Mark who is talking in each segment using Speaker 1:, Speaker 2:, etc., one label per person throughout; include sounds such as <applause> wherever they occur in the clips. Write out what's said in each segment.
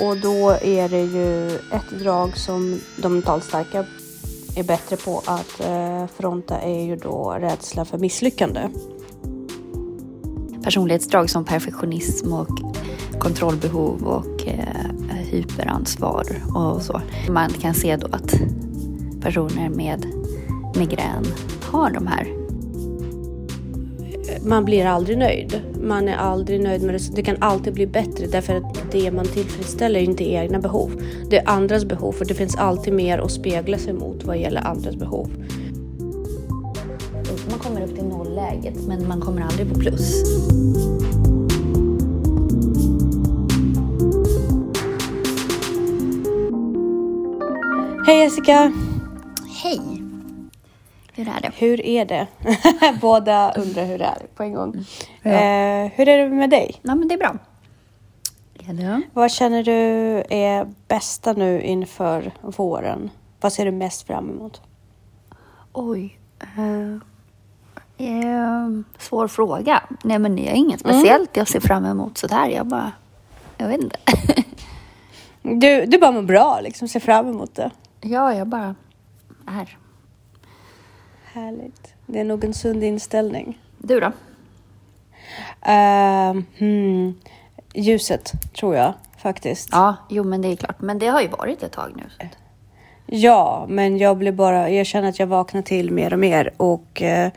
Speaker 1: och då är det ju ett drag som de mentalt starka är bättre på att eh, fronta är ju då rädsla för misslyckande.
Speaker 2: Personlighetsdrag som perfektionism och kontrollbehov och eh, hyperansvar och så. Man kan se då att personer med migrän har de här.
Speaker 1: Man blir aldrig nöjd. Man är aldrig nöjd med det. Det kan alltid bli bättre därför att det man tillfredsställer är inte egna behov. Det är andras behov och det finns alltid mer att spegla sig mot vad gäller andras behov.
Speaker 2: Man kommer upp till nollläget men man kommer aldrig på plus.
Speaker 1: Hej Jessica!
Speaker 2: Hej! Hur är det?
Speaker 1: Hur är det? <laughs> Båda undrar hur det är på en gång.
Speaker 2: Ja.
Speaker 1: Eh, hur är det med dig?
Speaker 2: Ja, men det är bra. Det?
Speaker 1: Vad känner du är bästa nu inför våren? Vad ser du mest fram emot?
Speaker 2: Oj. eh, eh, svår fråga. Nej, men det är inget speciellt jag ser fram emot sådär. Jag bara... Jag vet inte.
Speaker 1: Du, du bara mår bra, liksom ser fram emot det.
Speaker 2: ja, jag bara är.
Speaker 1: Härligt. Det är nog en sund inställning.
Speaker 2: Du då?
Speaker 1: Uh, hmm, ljuset, tror jag faktiskt.
Speaker 2: Ja, jo, men det är klart. Men det har ju varit ett tag nu.
Speaker 1: Ja, men jag blir bara, jag känner att jag vaknar till mer och mer och eh,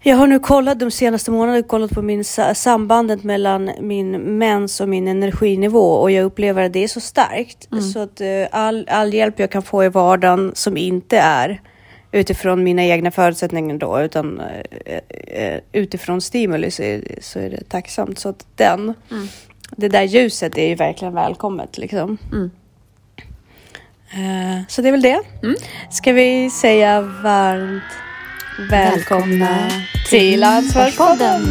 Speaker 1: jag har nu kollat de senaste månaderna, kollat på min sa- sambandet mellan min mens och min energinivå och jag upplever att det är så starkt så att eh, all, all hjälp jag kan få i vardagen som inte är utifrån mina egna förutsättningar då utan eh, eh, utifrån stimuli så är, så är det tacksamt så att den, det där ljuset är ju verkligen välkommet liksom.
Speaker 2: Mm.
Speaker 1: Eh, Så det är väl det. Ska vi säga varmt välkomna, till Ansvarspodden.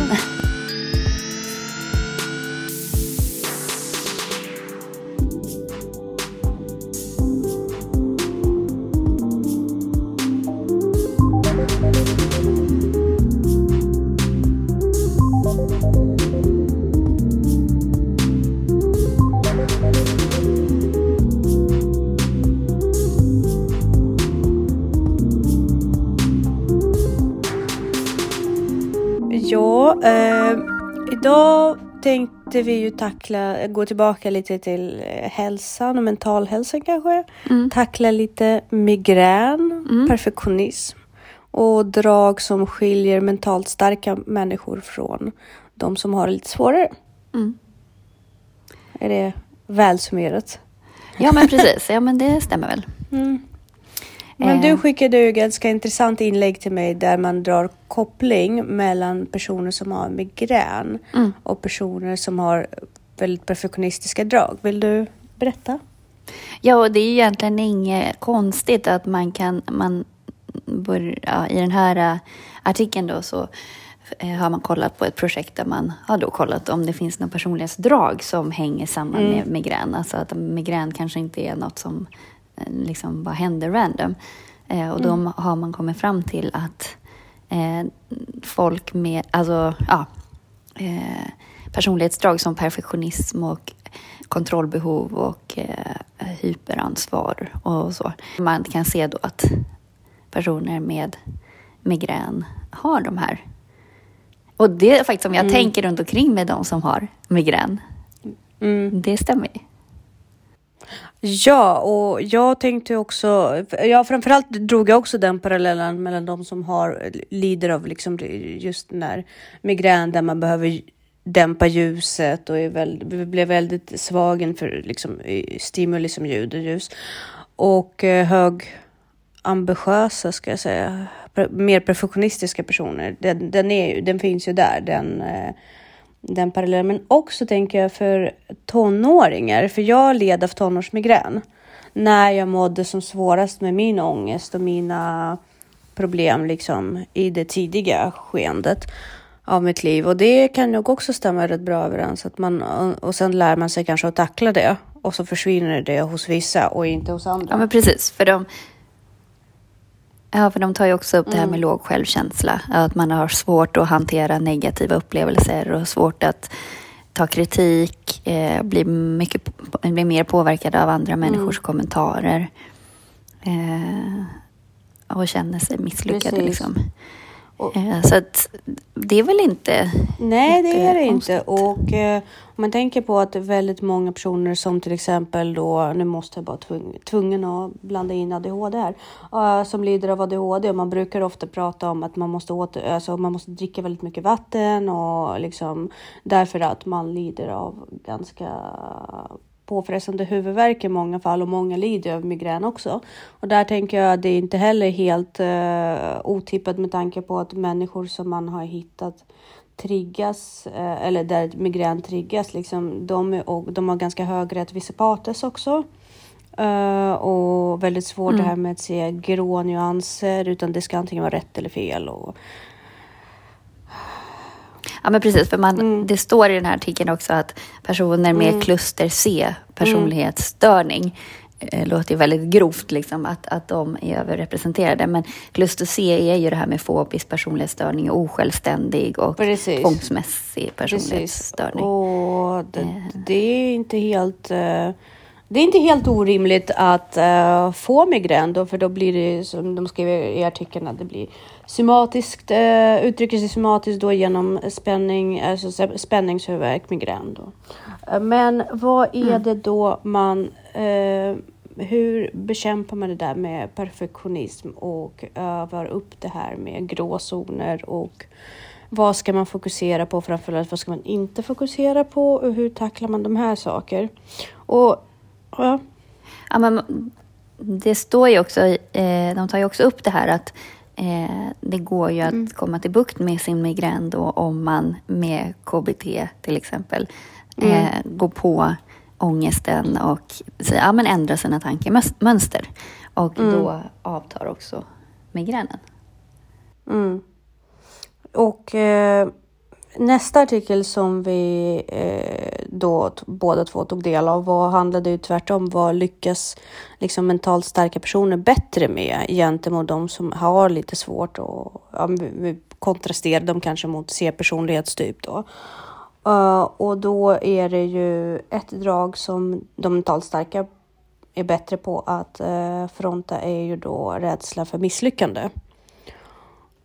Speaker 1: Tänkte vi ju tackla, gå tillbaka lite till eh, hälsan och mental hälsa kanske. Tackla lite migrän, perfektionism och drag som skiljer mentalt starka människor från de som har det lite svårare.
Speaker 2: Mm.
Speaker 1: Är det väl summerat?
Speaker 2: Ja, men precis. Ja, men det stämmer väl.
Speaker 1: Men
Speaker 2: Eh.
Speaker 1: du skickade ju ganska intressant inlägg till mig där man drar koppling mellan personer som har migrän
Speaker 2: Mm.
Speaker 1: och personer som har väldigt perfektionistiska drag. Vill du berätta?
Speaker 2: Ja, och det är egentligen inget konstigt att man kan... Man bör, ja, I den här äh, artikeln då så eh, har man kollat på ett projekt där man har då kollat om det finns några personlighetsdrag som hänger samman med migrän. Alltså att migrän kanske inte är något som eh, liksom bara händer random. Eh, och då har man kommit fram till att eh, folk med, alltså ja, eh, personlighetsdrag som perfektionism och kontrollbehov och eh, hyperansvar och så. Man kan se då att personer med migrän har de här. Och det är faktiskt som jag tänker runt omkring med de som har migrän. Det stämmer ju.
Speaker 1: Ja, och jag tänkte också, ja framförallt drog jag också den parallellen mellan de som har, lider av liksom just den här migrän där man behöver dämpa ljuset och är väl, blir väldigt svag inför liksom, stimuli som ljud och ljus. Och eh, hög ambitiösa ska jag säga, mer perfektionistiska personer. Den, den, är, den finns ju där, den, eh, den parallellen. Men också tänker jag för tonåringar, för jag led av tonårsmigrän. När jag mådde som svårast med min ångest och mina problem liksom i det tidiga skeendet av mitt liv. Och det kan nog också stämma rätt bra överens. Att man, och sen lär man sig kanske att tackla det. Och så försvinner det hos vissa och inte hos andra.
Speaker 2: Ja, men precis. För de, ja, för de tar ju också upp det här med låg självkänsla. Att man har svårt att hantera negativa upplevelser och svårt att ta kritik, eh, bli, mycket, bli mer påverkad av andra människors
Speaker 1: Mm.
Speaker 2: kommentarer. Eh, och känner sig misslyckade.
Speaker 1: Precis.
Speaker 2: Liksom. Eh, så att det är väl inte...
Speaker 1: Nej, det är det inte. Och eh, om man tänker på att väldigt många personer som till exempel då, nu måste jag bara tvung, tvungen att blanda in ADHD här, eh, som lider av ADHD och man brukar ofta prata om att man måste, åter, alltså, man måste dricka väldigt mycket vatten och liksom därför att man lider av ganska påfrestande huvudvärk i många fall och många lider av migrän också. Och där tänker jag att det är inte heller helt uh, otippat med tanke på att människor som man har hittat triggas, eh, eller där migrän triggas, liksom, de, är, och de har ganska hög rättvisepatos också. Eh, och väldigt svårt det här med att se grå nyanser, utan det ska antingen vara rätt eller fel. Och,
Speaker 2: Ja, men precis. För man,
Speaker 1: Mm.
Speaker 2: Det står i den här artikeln också att personer med kluster C, personlighetsstörning, eh, låter ju väldigt grovt liksom, att, att de är överrepresenterade. Men kluster C är ju det här med fobisk personlighetsstörning, osjälvständig och
Speaker 1: Precis.
Speaker 2: tvångsmässig
Speaker 1: Precis.
Speaker 2: personlighetsstörning.
Speaker 1: Och det, det är inte helt... eh, det är inte helt orimligt att eh, få migrän då, för då blir det som de skriver i artikeln att det blir somatiskt, uh, uttrycker sig somatiskt då genom spänning, alltså sp- spänningshuvudvärk, migrän då. Eh, Men vad är det då man, eh, hur bekämpar man det där med perfektionism och övar upp det här med gråzoner och vad ska man fokusera på framförallt? Vad ska man inte fokusera på och hur tacklar man de här saker? Och ja,
Speaker 2: Ja, men det står ju också, eh, de tar ju också upp det här att eh, det går ju att
Speaker 1: Mm.
Speaker 2: komma till bukt med sin migrän då om man med KBT till exempel
Speaker 1: Mm.
Speaker 2: eh, går på ångesten och ja, men ändrar sina tankemönster. Och
Speaker 1: Mm.
Speaker 2: då avtar också migränen.
Speaker 1: Mm. Och nästa artikel som vi eh, då båda två tog del av var, handlade ju tvärtom vad lyckas liksom mentalt starka personer bättre med gentemot de som har lite svårt och ja, vi- vi kontrasterar dem kanske mot C-personlighetstyp då. Uh, och då är det ju ett drag som de mentalt starka är bättre på att uh, fronta är ju då rädsla för misslyckande.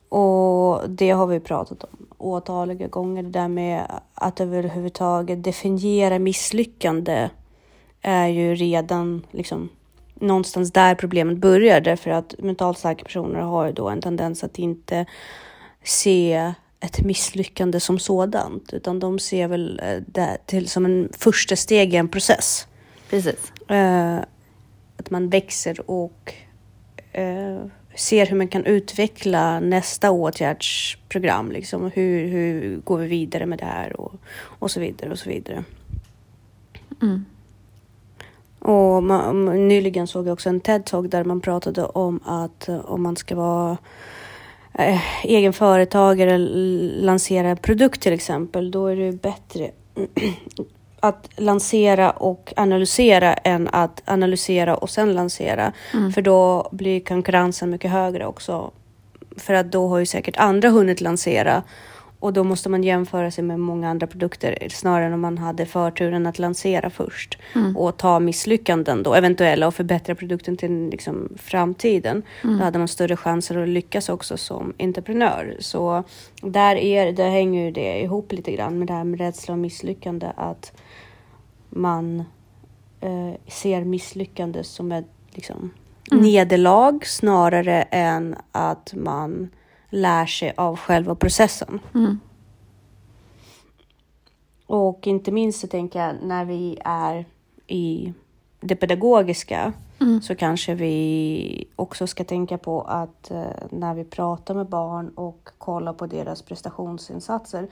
Speaker 1: Och det har vi pratat om åtaliga gånger. Det där med att överhuvudtaget definiera misslyckande är ju redan liksom någonstans där problemet börjar. Därför att mentalt starka personer har ju då en tendens att inte se ett misslyckande som sådant, utan de ser väl eh, det till som en första steg i en process.
Speaker 2: Precis.
Speaker 1: Eh, att man växer och eh, ser hur man kan utveckla nästa åtgärdsprogram. Liksom. Hur, hur går vi vidare med det här och, och så vidare och så vidare.
Speaker 2: Mm.
Speaker 1: Och man, nyligen såg jag också en TED-talk där man pratade om att eh, om man ska vara eh, egen företagare, lansera en produkt till exempel, då är det bättre att lansera och analysera än att analysera och sen lansera. För då blir konkurrensen mycket högre också. För att då har ju säkert andra hunnit lansera och då måste man jämföra sig med många andra produkter snarare än om man hade förturen att lansera först och ta misslyckanden då eventuella och förbättra produkten till liksom, framtiden. Då hade man större chanser att lyckas också som entreprenör. Så där, är, där hänger ju det ihop lite grann med det här med rädsla och misslyckande att man eh, ser misslyckande som ett liksom, nederlag snarare än att man lär sig av själva processen.
Speaker 2: Mm.
Speaker 1: Och inte minst så tänker jag när vi är i det pedagogiska
Speaker 2: Mm.
Speaker 1: så kanske vi också ska tänka på att eh, när vi pratar med barn och kollar på deras prestationsinsatser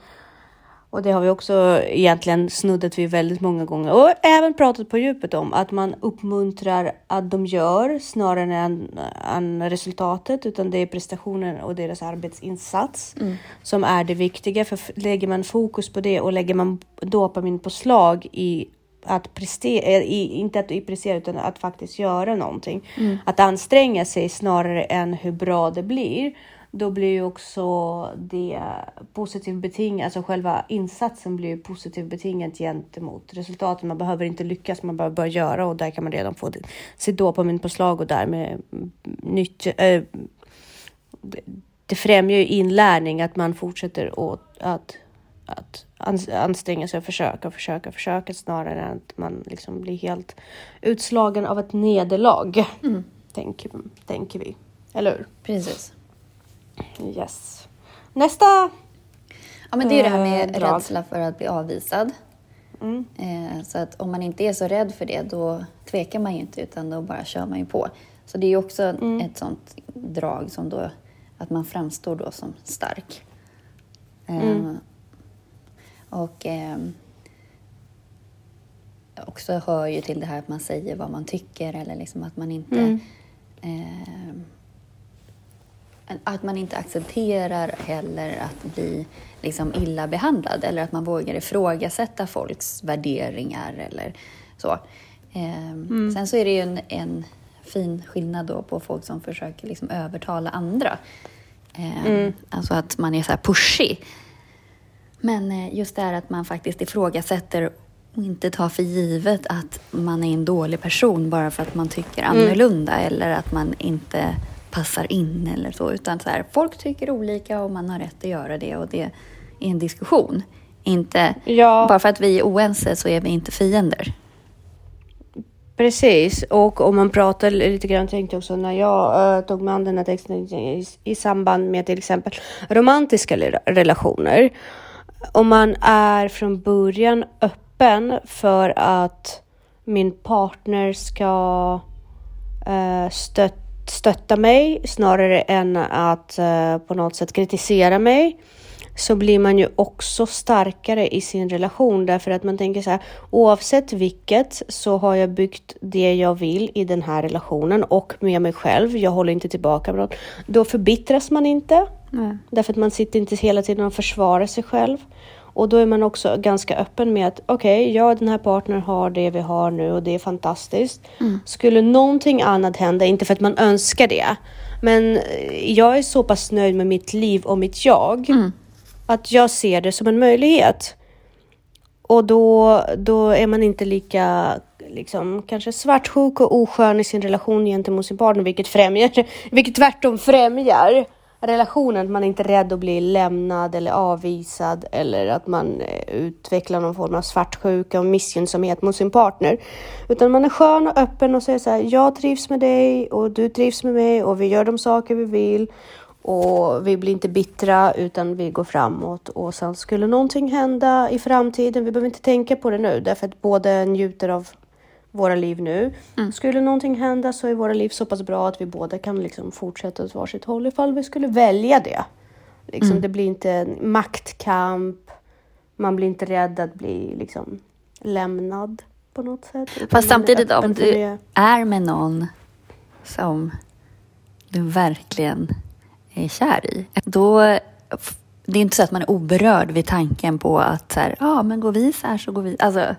Speaker 1: och det har vi också egentligen snuddat vid väldigt många gånger och även pratat på djupet om att man uppmuntrar att de gör snarare än, än resultatet utan det är prestationen och deras arbetsinsats som är det viktiga. För lägger man fokus på det och lägger man dopaminpåslag i att prestera, i, inte att prestera utan att faktiskt göra någonting. Att anstränga sig snarare än hur bra det blir. Då blir ju också det positivt betingat, alltså själva insatsen blir ju positivt betingat gentemot resultatet. Man behöver inte lyckas, man behöver bara göra och där kan man redan få sitt dopaminpåslag och därmed nytt, äh, det främjar ju inlärning att man fortsätter åt att, att anstränga sig och försöka, försöka, försöka snarare än att man liksom blir helt utslagen av ett nederlag. Mm. Tänker, tänker vi. Eller hur?
Speaker 2: Precis.
Speaker 1: Yes. Nästa
Speaker 2: Ja, men det är det här med eh, rädsla för att bli avvisad. Mm. Eh, så att om man inte är så rädd för det, då tvekar man ju inte, utan då bara kör man ju på. Så det är ju också mm. ett sånt drag som då, att man framstår då som stark. Mm. Eh, och eh, också hör ju till det här att man säger vad man tycker eller liksom att man inte mm. eh, att man inte accepterar heller att bli liksom illa behandlad eller att man vågar ifrågasätta folks värderingar eller så. Eh, mm. Sen så är det ju en, en, fin skillnad då på folk som försöker liksom övertala andra. Eh, mm. Alltså att man är så här pushy. Men eh, just det här att man faktiskt ifrågasätter och inte tar för givet att man är en dålig person bara för att man tycker mm. annorlunda mm. eller att man inte passar in eller så. Utan så här, folk tycker olika och man har rätt att göra det och det är en diskussion. Inte, ja. Bara för att vi är oense så är vi inte fiender.
Speaker 1: Precis, och om man pratar lite grann tänkte jag också när jag äh, tog mig an den här texten i, i samband med till exempel romantiska relationer. Om man är från början öppen för att min partner ska äh, stötta stötta mig snarare än att uh, på något sätt kritisera mig så blir man ju också starkare i sin relation därför att man tänker så här oavsett vilket så har jag byggt det jag vill i den här relationen och med mig själv. Jag håller inte tillbaka med något. Då förbittras man inte mm. därför att man sitter inte hela tiden och försvarar sig själv. Och då är man också ganska öppen med att okej, okay, jag och den här partnern har det vi har nu och det är fantastiskt. Mm. Skulle någonting annat hända, inte för att man önskar det, men jag är så pass nöjd med mitt liv och mitt jag mm. att jag ser det som en möjlighet. Och då, då är man inte lika liksom, kanske svartsjuk och oskön i sin relation gentemot sin partner, vilket främjar, vilket tvärtom främjar relationen, att man inte är rädd att bli lämnad eller avvisad eller att man eh, utvecklar någon form av svartsjuka och missgynnsamhet mot sin partner. Utan man är skön och öppen och säger så här, jag trivs med dig och du trivs med mig och vi gör de saker vi vill och vi blir inte bittra utan vi går framåt och sen skulle någonting hända i framtiden, vi behöver inte tänka på det nu därför att båda njuter av våra liv nu. Mm. Skulle någonting hända så är våra liv så pass bra att vi båda kan liksom fortsätta åt varsitt håll ifall vi skulle välja det. Liksom, mm. Det blir inte en maktkamp. Man blir inte rädd att bli liksom, lämnad på något sätt.
Speaker 2: Fast samtidigt om du är med någon som du verkligen är kär i, då det är inte så att man är oberörd vid tanken på att så här, ja, men går vi så här så går vi. Alltså,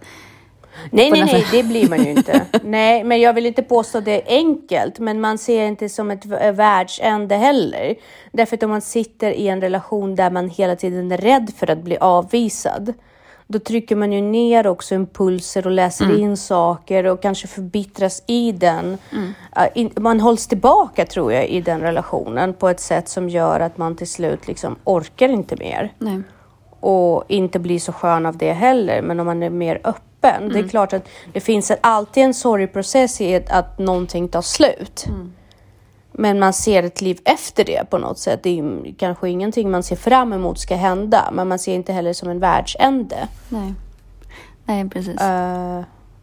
Speaker 1: Nej, nej, nej, det blir man ju inte. <laughs> nej, men jag vill inte påstå det enkelt, men man ser inte som ett världsände heller. Därför att om man sitter i en relation där man hela tiden är rädd för att bli avvisad, då trycker man ju ner också impulser och läser mm. in saker och kanske förbittras i den. Mm. Man hålls tillbaka tror jag i den relationen på ett sätt som gör att man till slut liksom orkar inte mer. Nej. Och inte blir så skön av det heller. Men om man är mer öppen öppen. Mm. Det är mm. klart att det finns alltid en sorgprocess i att någonting tar slut. Mm. Men man ser ett liv efter det på något sätt. Det är kanske ingenting man ser fram emot ska hända, men man ser inte heller som en världsände.
Speaker 2: Nej, Nej precis.
Speaker 1: Uh,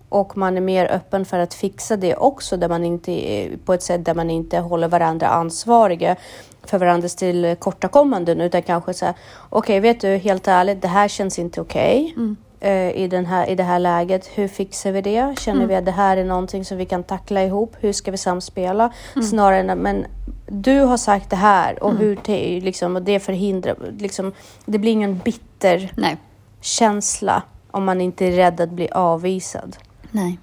Speaker 1: och man är mer öppen för att fixa det också, där man inte, på ett sätt där man inte håller varandra ansvariga för varandras tillkortakommanden, utan kanske så här, okej, okay, vet du, helt ärligt, det här känns inte okej. Okay. Mm. Eh, i, den här, i det här läget. Hur fixar vi det? Känner mm. vi att det här är någonting som vi kan tackla ihop? Hur ska vi samspela? Mm. Snarare än men du har sagt det här och, mm. hur det, liksom, och det förhindrar... Liksom, det blir ingen bitter Nej. känsla om man inte är rädd att bli avvisad.
Speaker 2: Nej.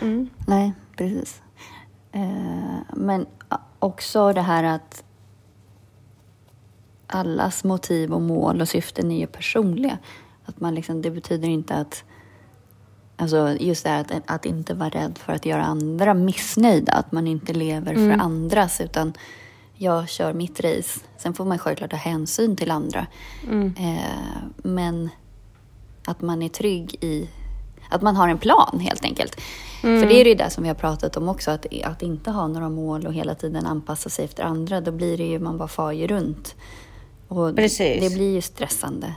Speaker 2: Mm. Nej, precis. Eh, men också det här att allas motiv och mål och syften är ju personliga. Att man liksom, det betyder inte att Alltså just det här att, att inte vara rädd för att göra andra missnöjda. Att man inte lever för
Speaker 1: Mm.
Speaker 2: andras utan jag kör mitt race. Sen får man självklart ta hänsyn till andra.
Speaker 1: Mm.
Speaker 2: Eh, men att man är trygg i att man har en plan helt enkelt.
Speaker 1: Mm.
Speaker 2: För det är ju det som vi har pratat om också, att, att inte ha några mål och hela tiden anpassa sig efter andra, då blir det ju, man bara far ju runt. Och
Speaker 1: Precis.
Speaker 2: Det blir ju stressande.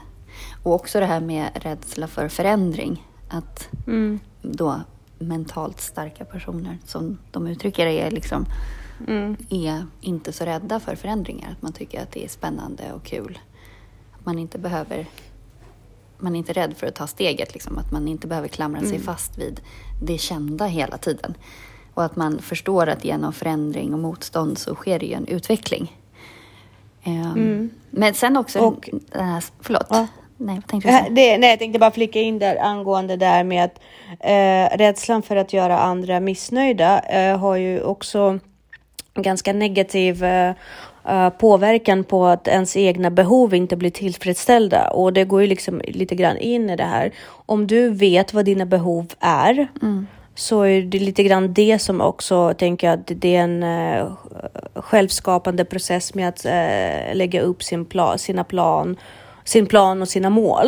Speaker 2: Och också det här med rädsla för förändring. Att
Speaker 1: Mm.
Speaker 2: då mentalt starka personer, som de uttrycker det, är, liksom,
Speaker 1: Mm.
Speaker 2: är inte så rädda för förändringar. Att man tycker att det är spännande och kul. Att man inte behöver man är inte rädd för att ta steget, liksom, att man inte behöver klamra sig fast vid det kända hela tiden. Och att man förstår att genom förändring och motstånd så sker det ju en utveckling. Ehm, Men sen också,
Speaker 1: Och-
Speaker 2: den här, förlåt,
Speaker 1: Ja.
Speaker 2: Nej vad tänkte du säga?
Speaker 1: Det, nej, jag tänkte bara flika in där angående där med att eh, rädslan för att göra andra missnöjda eh, har ju också ganska negativ eh, eh, påverkan på att ens egna behov inte blir tillfredsställda. Och det går ju liksom lite grann in i det här. Om du vet vad dina behov är så är det lite grann det som också tänker jag att det är en eh, självskapande process med att eh, lägga upp sin plan, sina plan sin plan och sina mål.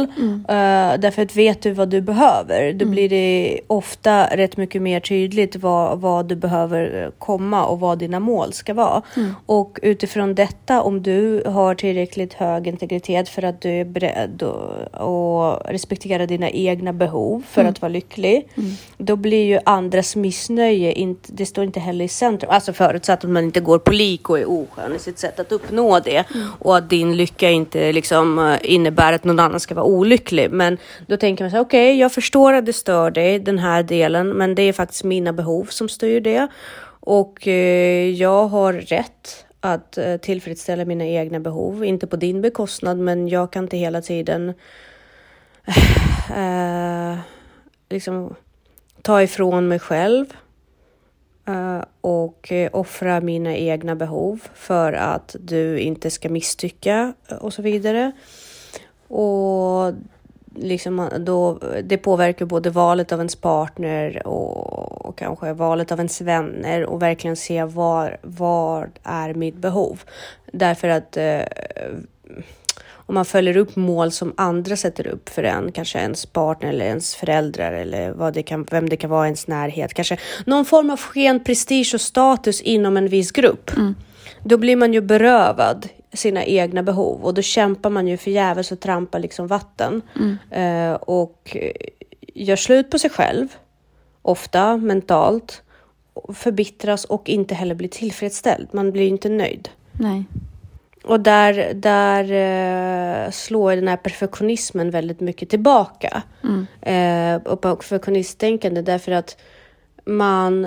Speaker 1: Eh, därför att vet du vad du behöver, då blir det ofta rätt mycket mer tydligt vad, vad du behöver eh, komma och vad dina mål ska vara. Och utifrån detta, om du har tillräckligt hög integritet för att du är beredd och respektera dina egna behov för att vara lycklig, då blir ju andras missnöje, inte, det står inte heller i centrum. Alltså förutsatt att man inte går på lik och är oskön i sitt sätt att uppnå det och att din lycka inte liksom eh, innebär att någon annan ska vara olycklig. Men då tänker man så här, okej, jag förstår att det stör dig, den här delen, men det är faktiskt mina behov som styr det. Och eh, jag har rätt att eh, tillfredsställa mina egna behov, inte på din bekostnad, men jag kan inte hela tiden eh, liksom ta ifrån mig själv eh, och eh, offra mina egna behov för att du inte ska misstycka eh, och så vidare. Och liksom då, det påverkar både valet av ens partner och, och kanske valet av ens vänner och verkligen se var, var är mitt behov. Därför att eh, om man följer upp mål som andra sätter upp för en, kanske ens partner eller ens föräldrar eller vad det kan, vem det kan vara i ens närhet, kanske någon form av sken prestige och status inom en viss grupp. Då blir man ju berövad sina egna behov och då kämpar man ju förgäves och trampar liksom vatten eh, och gör slut på sig själv, ofta mentalt, förbittras och inte heller blir tillfredsställd. Man blir inte nöjd.
Speaker 2: Nej.
Speaker 1: Och där, där eh, slår den här perfektionismen väldigt mycket tillbaka. Eh, och perfektionisttänkande därför att man,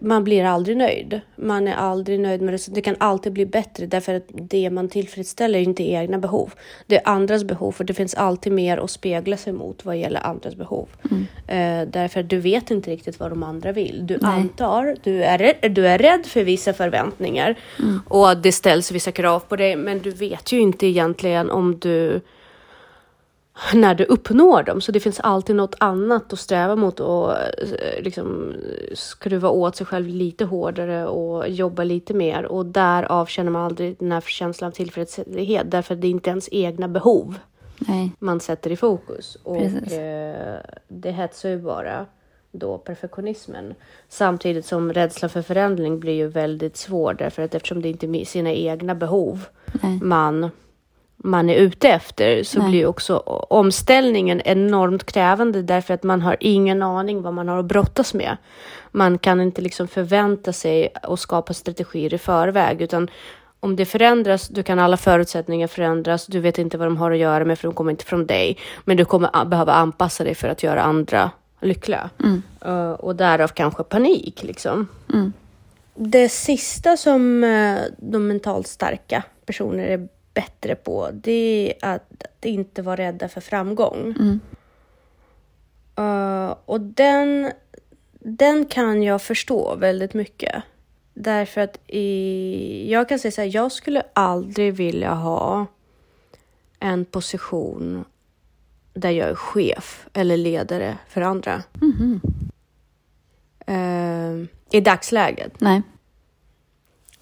Speaker 1: man blir aldrig nöjd. Man är aldrig nöjd med det. Det kan alltid bli bättre därför att det man tillfredsställer är inte egna behov. Det är andras behov för det finns alltid mer att spegla sig mot vad gäller andras behov. Eh, därför du vet inte riktigt vad de andra vill. Du
Speaker 2: Nej.
Speaker 1: antar, du är, rädd, du är rädd för vissa förväntningar och att det ställs vissa krav på dig. Men du vet ju inte egentligen om du när du uppnår dem. Så det finns alltid något annat att sträva mot och eh, liksom skruva åt sig själv lite hårdare och jobba lite mer. Och därav känner man aldrig den här känslan av tillfredsställhet därför att det är inte ens egna behov
Speaker 2: Nej.
Speaker 1: man sätter i fokus. Och eh, det hetsar ju bara då perfektionismen. Samtidigt som rädsla för förändring blir ju väldigt svår därför att eftersom det inte är sina egna behov
Speaker 2: Nej.
Speaker 1: man, man är ute efter så
Speaker 2: Nej.
Speaker 1: blir också omställningen enormt krävande därför att man har ingen aning vad man har att brottas med. Man kan inte liksom förvänta sig och skapa strategier i förväg utan om det förändras, då kan alla förutsättningar förändras. Du vet inte vad de har att göra med för de kommer inte från dig. Men du kommer behöva anpassa dig för att göra andra lyckliga. Uh, och därav kanske panik liksom.
Speaker 2: Mm.
Speaker 1: Det sista som eh, de mentalt starka personer är bättre på, det är att, att inte vara rädda för framgång.
Speaker 2: Mm.
Speaker 1: Eh, och den, den kan jag förstå väldigt mycket. Därför att i, jag kan säga så här, jag skulle aldrig vilja ha en position där jag är chef eller ledare för andra.
Speaker 2: Mhm.
Speaker 1: Eh, I dagsläget.
Speaker 2: Nej.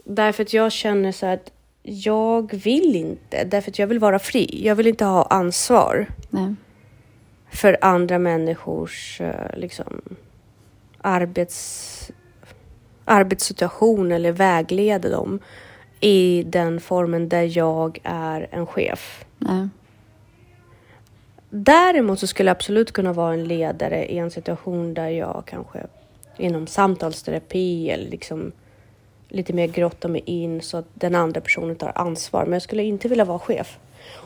Speaker 1: Därför att jag känner så här att jag vill inte, därför att jag vill vara fri. Jag vill inte ha ansvar
Speaker 2: Nej.
Speaker 1: för andra människors eh, liksom, arbets, arbetssituation eller vägleda dem i den formen där jag är en chef.
Speaker 2: Nej.
Speaker 1: Däremot så skulle jag absolut kunna vara en ledare i en situation där jag kanske inom samtalsterapi eller liksom lite mer grotta mig in så att den andra personen tar ansvar. Men jag skulle inte vilja vara chef.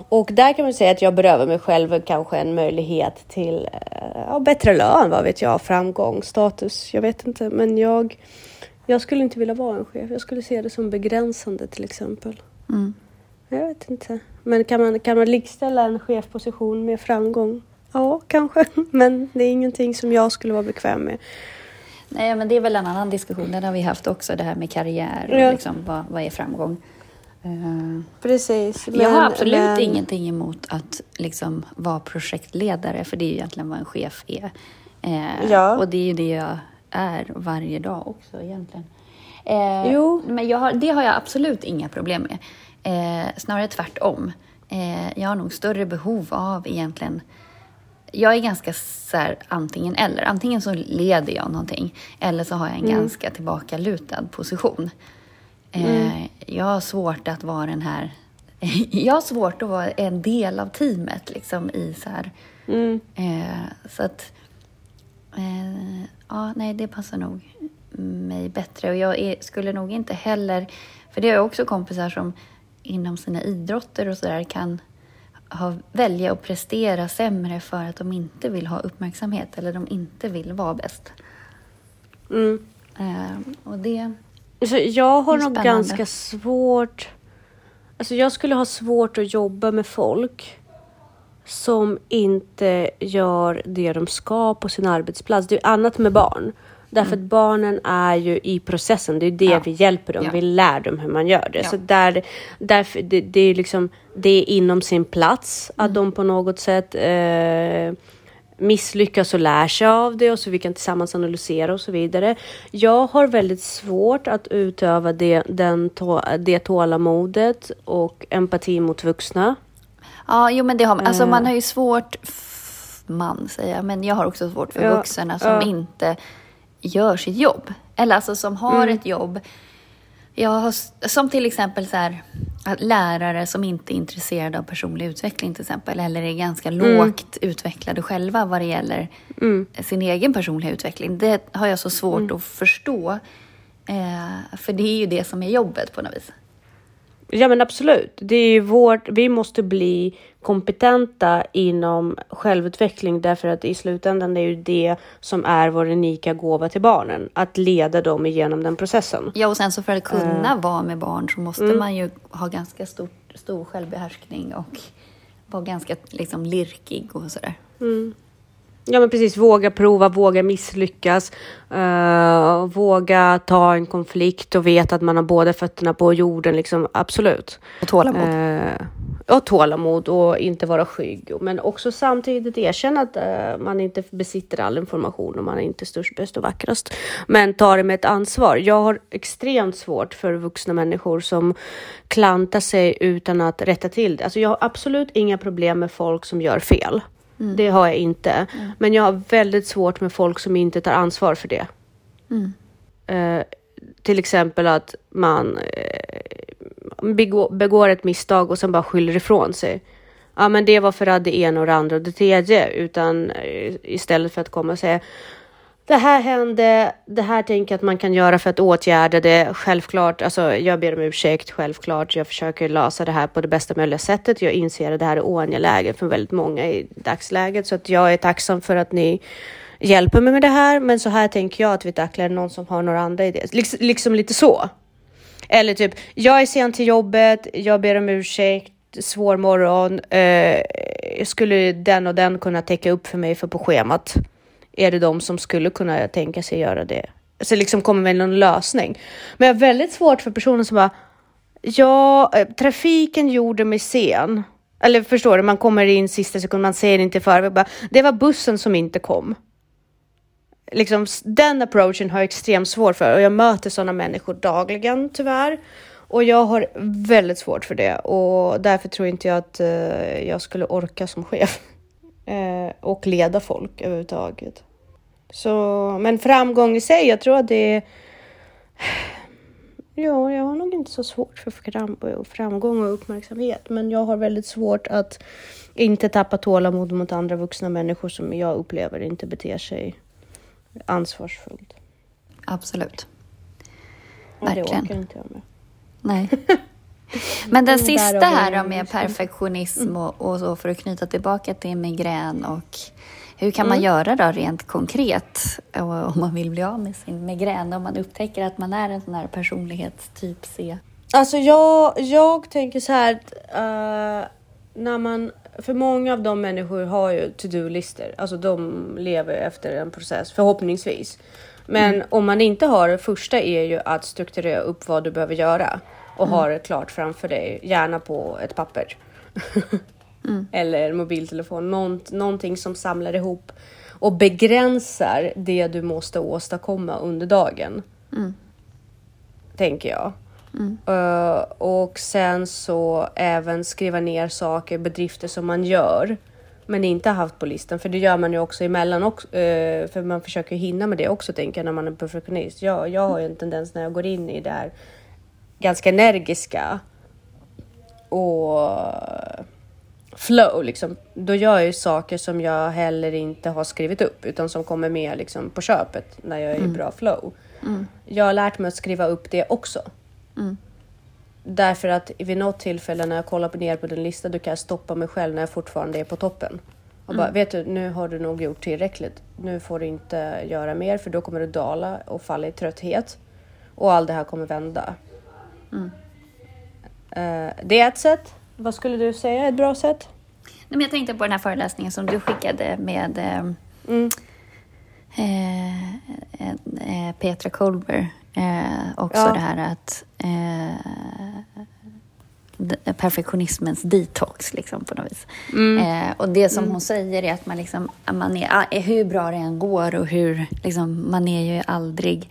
Speaker 1: Och där kan man säga att jag berövar mig själv kanske en möjlighet till eh, ja, bättre lön, vad vet jag, framgång, status. Jag vet inte, men jag, jag skulle inte vilja vara en chef. Jag skulle se det som begränsande till exempel.
Speaker 2: Mm.
Speaker 1: Jag vet inte. Men kan man, kan man likställa en chefposition med framgång? Ja, kanske. <laughs> Men det är ingenting som jag skulle vara bekväm med.
Speaker 2: Nej, men det är väl en annan diskussion. Den har vi haft också, det här med karriär och
Speaker 1: Ja.
Speaker 2: liksom, vad, vad är framgång? Eh,
Speaker 1: Precis.
Speaker 2: jag har
Speaker 1: men-
Speaker 2: absolut
Speaker 1: men-
Speaker 2: ingenting emot att liksom vara projektledare, för det är ju egentligen vad en chef är. Eh,
Speaker 1: Ja.
Speaker 2: Och det är ju det jag är varje dag också egentligen. Eh,
Speaker 1: Jo.
Speaker 2: Men har, det har jag absolut inga problem med. Snarare tvärtom. Jag har nog större behov av egentligen jag är ganska så här, antingen eller. Antingen så leder jag någonting eller så har jag en ganska tillbakalutad position. Eh, jag har svårt att vara den här... <laughs> jag har svårt att vara en del av teamet liksom i så här...
Speaker 1: Mm.
Speaker 2: Eh, så att... Eh, ja, nej, det passar nog mig bättre. Och jag är, skulle nog inte heller... För det har jag också kompisar som inom sina idrotter och sådär kan ha, välja att prestera sämre för att de inte vill ha uppmärksamhet eller de inte vill vara bäst.
Speaker 1: Mm.
Speaker 2: Eh, och det...
Speaker 1: Så jag har nog ganska svårt... Alltså jag skulle ha svårt att jobba med folk som inte gör det de ska på sin arbetsplats. Det är annat med barn. Därför att barnen är ju i processen. Det är det
Speaker 2: Mm. Ja.
Speaker 1: vi hjälper dem.
Speaker 2: Ja.
Speaker 1: Vi lär dem hur man gör det.
Speaker 2: Ja.
Speaker 1: Så där, därför, det, det är liksom det är inom sin plats
Speaker 2: Mm.
Speaker 1: att de på något sätt eh, misslyckas och lär sig av det och så vi kan tillsammans analysera och så vidare. Jag har väldigt svårt att utöva det, den, det tålamodet och empati mot vuxna.
Speaker 2: Ja, jo men det har man. Alltså man har ju svårt, man säger jag, men jag har också svårt för
Speaker 1: Ja,
Speaker 2: vuxna som
Speaker 1: ja.
Speaker 2: inte gör sitt jobb. Eller alltså som har ett jobb. Jag har, som till exempel så här, lärare som inte är intresserade av personlig utveckling till exempel, eller är ganska lågt utvecklade själva vad det gäller sin egen personliga utveckling. Det har jag så svårt att förstå. Eh, för det är ju det som är jobbet på något vis.
Speaker 1: Ja men absolut. Det är vårt, vi måste bli kompetenta inom självutveckling därför att i slutändan det är ju det som är vår unika gåva till barnen. Att leda dem igenom den processen.
Speaker 2: Ja, och sen så för att kunna
Speaker 1: Eh.
Speaker 2: vara med barn så måste
Speaker 1: Mm.
Speaker 2: man ju ha ganska stor, stor självbehärskning och vara ganska liksom lirkig och sådär.
Speaker 1: Ja men precis, våga prova, våga misslyckas, eh, våga ta en konflikt och veta att man har båda fötterna på jorden, liksom absolut.
Speaker 2: Och tålamod.
Speaker 1: Eh, och tålamod och inte vara skygg. Men också samtidigt erkänna att eh, man inte besitter all information och man är inte störst, bäst och vackrast. Men ta det med ett ansvar. Jag har extremt svårt för vuxna människor som klantar sig utan att rätta till det. Alltså jag har absolut inga problem med folk som gör fel. Det har jag inte. Men jag har väldigt svårt med folk som inte tar ansvar för det.
Speaker 2: Mm.
Speaker 1: Eh, till exempel att man eh, begå, begår ett misstag och sen bara skyller ifrån sig. Ja, men det var för att det ena och det andra och det tredje. Utan eh, istället för att komma och säga det här hände, det här tänker jag att man kan göra för att åtgärda det. Självklart, alltså jag ber om ursäkt, självklart. Jag försöker lösa det här på det bästa möjliga sättet. Jag inser att det här är oangeläget för väldigt många i dagsläget. Så att jag är tacksam för att ni hjälper mig med det här. Men så här tänker jag att vi tacklar någon som har några andra idéer. Liksom, liksom lite så. Eller typ, jag är sen till jobbet, jag ber om ursäkt, svår morgon. Eh, skulle den och den kunna täcka upp för mig för på schemat? Är det de som skulle kunna tänka sig göra det? så liksom kommer med någon lösning. Men jag har väldigt svårt för personer som bara, ja, eh, trafiken gjorde mig sen. Eller förstår du, man kommer in sista sekund, man ser inte för. Det var bussen som inte kom. Liksom, den approachen har jag extremt svårt för och jag möter sådana människor dagligen tyvärr. Och jag har väldigt svårt för det och därför tror inte jag att uh, jag skulle orka som chef. Uh, <laughs> och leda folk överhuvudtaget. Så, men framgång i sig, jag tror att det är... Ja, jag har nog inte så svårt för framgång och uppmärksamhet, men jag har väldigt svårt att inte tappa tålamod mot andra vuxna människor som jag upplever inte beter sig ansvarsfullt.
Speaker 2: Absolut.
Speaker 1: Verkligen. det orkar inte jag med.
Speaker 2: Nej. <laughs> Men den sista här då med perfektionism och, och så för att knyta tillbaka till migrän och hur kan man mm. göra då rent konkret om man vill bli av med sin migrän? Om man upptäcker att man är en sån här personlighetstyp C?
Speaker 1: Alltså jag, jag tänker så här uh, när man, för många av de människor har ju to-do-listor, alltså de lever efter en process förhoppningsvis. Men mm. om man inte har det första är ju att strukturera upp vad du behöver göra och mm. ha det klart framför dig, gärna på ett papper. <laughs> Mm. Eller mobiltelefon, Nånt, någonting som samlar ihop och begränsar det du måste åstadkomma under dagen. Mm. Tänker jag. Mm. Uh, och sen så även skriva ner saker, bedrifter som man gör men inte haft på listan. För det gör man ju också emellan också, uh, för man försöker hinna med det också tänker jag när man är perfektionist. Jag, jag har ju en tendens när jag går in i det här ganska energiska och flow liksom. Då gör jag ju saker som jag heller inte har skrivit upp utan som kommer med liksom på köpet när jag är mm. i bra flow. Mm. Jag har lärt mig att skriva upp det också. Mm. Därför att vid något tillfälle när jag kollar på ner på din lista då kan jag stoppa mig själv när jag fortfarande är på toppen. Och bara, mm. vet du, nu har du nog gjort tillräckligt. Nu får du inte göra mer för då kommer du dala och falla i trötthet. Och allt det här kommer vända. Uh, det är ett sätt. Vad skulle du säga är ett bra sätt?
Speaker 2: Nej, men jag tänkte på den här föreläsningen som du skickade med mm. eh, eh, Petra Kolber. Eh, också ja. det här att eh, perfektionismens detox liksom, på något vis. Mm. Eh, och det som mm. hon säger är att man, liksom, man är, är, hur bra det än går och hur, liksom, man är ju aldrig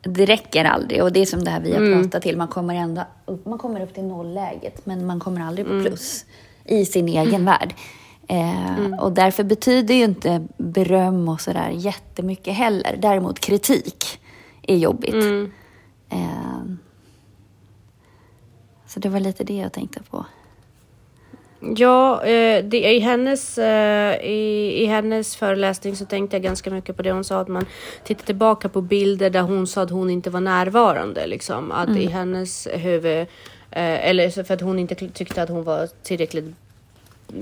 Speaker 2: det räcker aldrig och det är som det här vi har mm. pratat till. Man kommer, ändå man kommer upp till nollläget men man kommer aldrig på mm. plus mm. i sin egen mm. värld. Eh, mm. Och därför betyder ju inte beröm och sådär jättemycket heller. Däremot kritik är jobbigt. Mm. Eh, så det var lite det jag tänkte på.
Speaker 1: Ja, eh, det, i, hennes, eh, i, i hennes föreläsning så tänkte jag ganska mycket på det hon sa att man tittar tillbaka på bilder där hon sa att hon inte var närvarande. Liksom. Att mm. i hennes huvud, eh, eller för att hon inte tyckte att hon var tillräckligt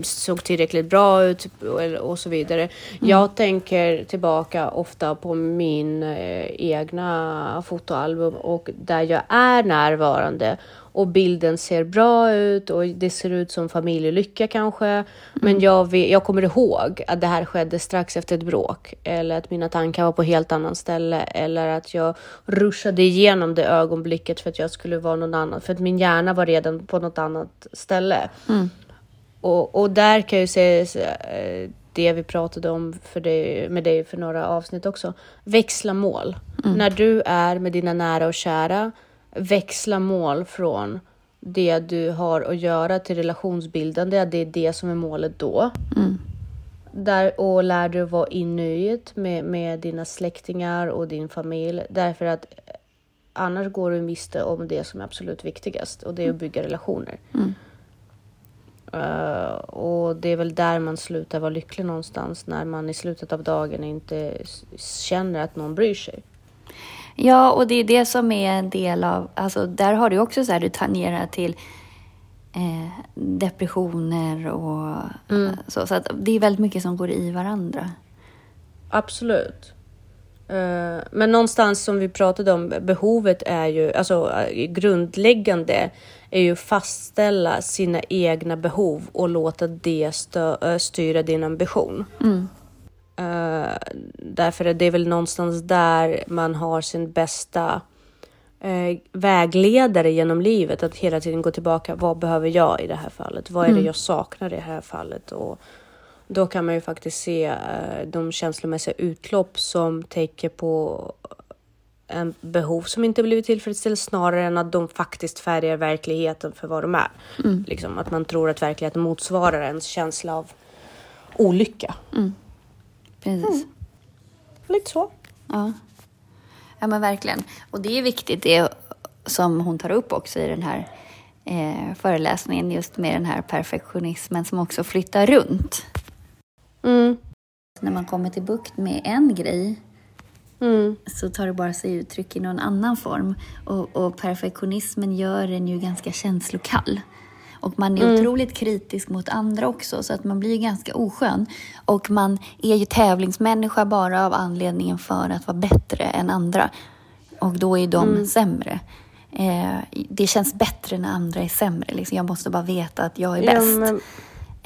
Speaker 1: såg tillräckligt bra ut och så vidare. Mm. Jag tänker tillbaka ofta på min eh, egna fotoalbum och där jag är närvarande och bilden ser bra ut och det ser ut som familjelycka kanske. Mm. Men jag, vet, jag kommer ihåg att det här skedde strax efter ett bråk eller att mina tankar var på helt annan ställe eller att jag ruschade igenom det ögonblicket för att jag skulle vara någon annan, för att min hjärna var redan på något annat ställe. Mm. Och, och där kan jag säga eh, det vi pratade om för dig, med dig för några avsnitt också. Växla mål. Mm. När du är med dina nära och kära, växla mål från det du har att göra till relationsbildande. Det är det som är målet då. Mm. Där, och lär dig vara inuit med, med dina släktingar och din familj. Därför att annars går du miste om det som är absolut viktigast och det är att bygga relationer. Mm. Uh, och det är väl där man slutar vara lycklig någonstans, när man i slutet av dagen inte känner att någon bryr sig.
Speaker 2: Ja, och det är det som är en del av, alltså där har du också så här, du tangerar till eh, depressioner och mm. så. Så att det är väldigt mycket som går i varandra.
Speaker 1: Absolut. Uh, men någonstans som vi pratade om, behovet är ju, alltså grundläggande är ju fastställa sina egna behov och låta det stö, styra din ambition. Mm. Uh, därför är det väl någonstans där man har sin bästa eh, vägledare genom livet. Att hela tiden gå tillbaka. Vad behöver jag i det här fallet? Vad är det jag saknar i det här fallet? Och då kan man ju faktiskt se eh, de känslomässiga utlopp som täcker på en behov som inte blivit tillfredsställt snarare än att de faktiskt färgar verkligheten för vad de är.
Speaker 2: Mm.
Speaker 1: Liksom att man tror att verkligheten motsvarar ens känsla av olycka.
Speaker 2: Precis.
Speaker 1: Lite så.
Speaker 2: Ja. ja, men verkligen. Och det är viktigt det som hon tar upp också i den här eh, föreläsningen, just med den här perfektionismen som också flyttar runt.
Speaker 1: Mm.
Speaker 2: När man kommer till bukt med en grej
Speaker 1: Mm.
Speaker 2: så tar det bara sig uttryck i någon annan form. Och, och perfektionismen gör en ju ganska känslokall. Och man är
Speaker 1: Mm.
Speaker 2: otroligt kritisk mot andra också, så att man blir ganska oskön. Och man är ju tävlingsmänniska bara av anledningen för att vara bättre än andra. Och då är de
Speaker 1: Mm.
Speaker 2: sämre. Eh, det känns bättre när andra är sämre. Liksom. Jag måste bara veta att jag är
Speaker 1: Ja,
Speaker 2: bäst.
Speaker 1: men-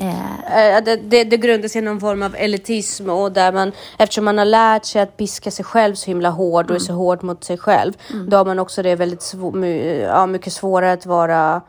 Speaker 2: Eh,
Speaker 1: Eh, Det, det, det grundar sig i någon form av elitism och där man, eftersom man har lärt sig att piska sig själv så himla hård och är så hård mot sig själv, då har man också det väldigt svå, my, ja, mycket svårare att vara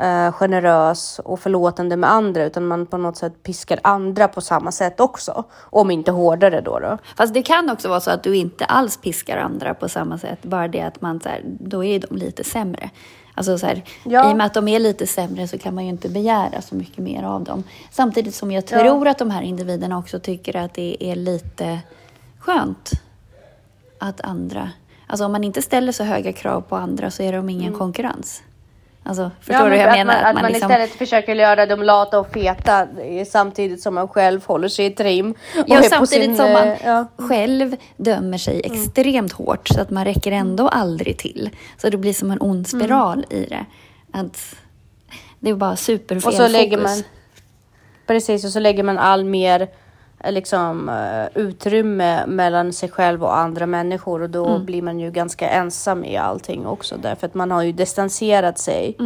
Speaker 1: eh, generös och förlåtande med andra, utan man på något sätt piskar andra på samma sätt också, om inte hårdare då. då.
Speaker 2: Fast det kan också vara så att du inte alls piskar andra på samma sätt. Bara det att man så här, då är de lite sämre. Alltså så här,
Speaker 1: Ja.
Speaker 2: I och med att de är lite sämre så kan man ju inte begära så mycket mer av dem. Samtidigt som jag tror att de här individerna också tycker att det är lite skönt att andra... Alltså om man inte ställer så höga krav på andra så är de ingen konkurrens. Alltså, förstår du hur jag
Speaker 1: att
Speaker 2: menar?
Speaker 1: Man, att man,
Speaker 2: liksom-
Speaker 1: istället försöker göra dem lata och feta eh, samtidigt som man själv håller sig i trim. och
Speaker 2: Ja, samtidigt
Speaker 1: sin,
Speaker 2: som man
Speaker 1: eh, ja.
Speaker 2: själv dömer sig
Speaker 1: Mm.
Speaker 2: extremt hårt så att man räcker ändå aldrig till. Så det blir som en ond spiral
Speaker 1: Mm.
Speaker 2: i det. Att det är bara superfel
Speaker 1: Och så lägger
Speaker 2: fokus.
Speaker 1: man precis och så lägger man all mer liksom eh, utrymme mellan sig själv och andra människor. Och då blir man ju ganska ensam i allting också. Därför att man har ju distanserat sig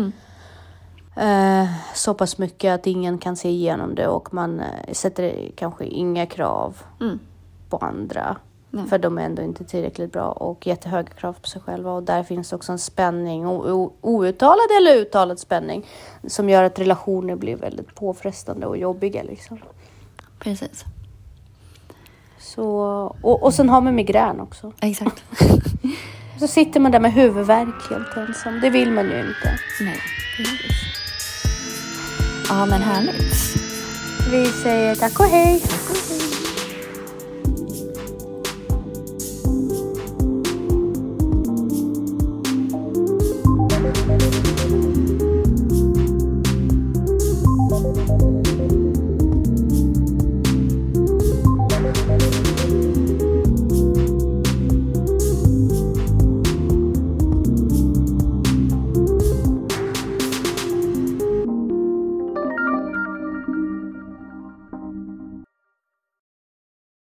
Speaker 1: eh, så pass mycket att ingen kan se igenom det. Och man eh, sätter kanske inga krav på andra. För de är ändå inte tillräckligt bra och jättehöga krav på sig själva. Och där finns också en spänning, outtalad eller uttalad spänning som gör att relationer blir väldigt påfrestande och jobbiga liksom.
Speaker 2: Precis,
Speaker 1: Så, och, och sen har man migrän också.
Speaker 2: exakt. <laughs>
Speaker 1: Så sitter man där med huvudvärk helt ensam. Det vill man ju inte.
Speaker 2: Nej, precis. Ja, men härligt.
Speaker 1: Vi säger tack och hej!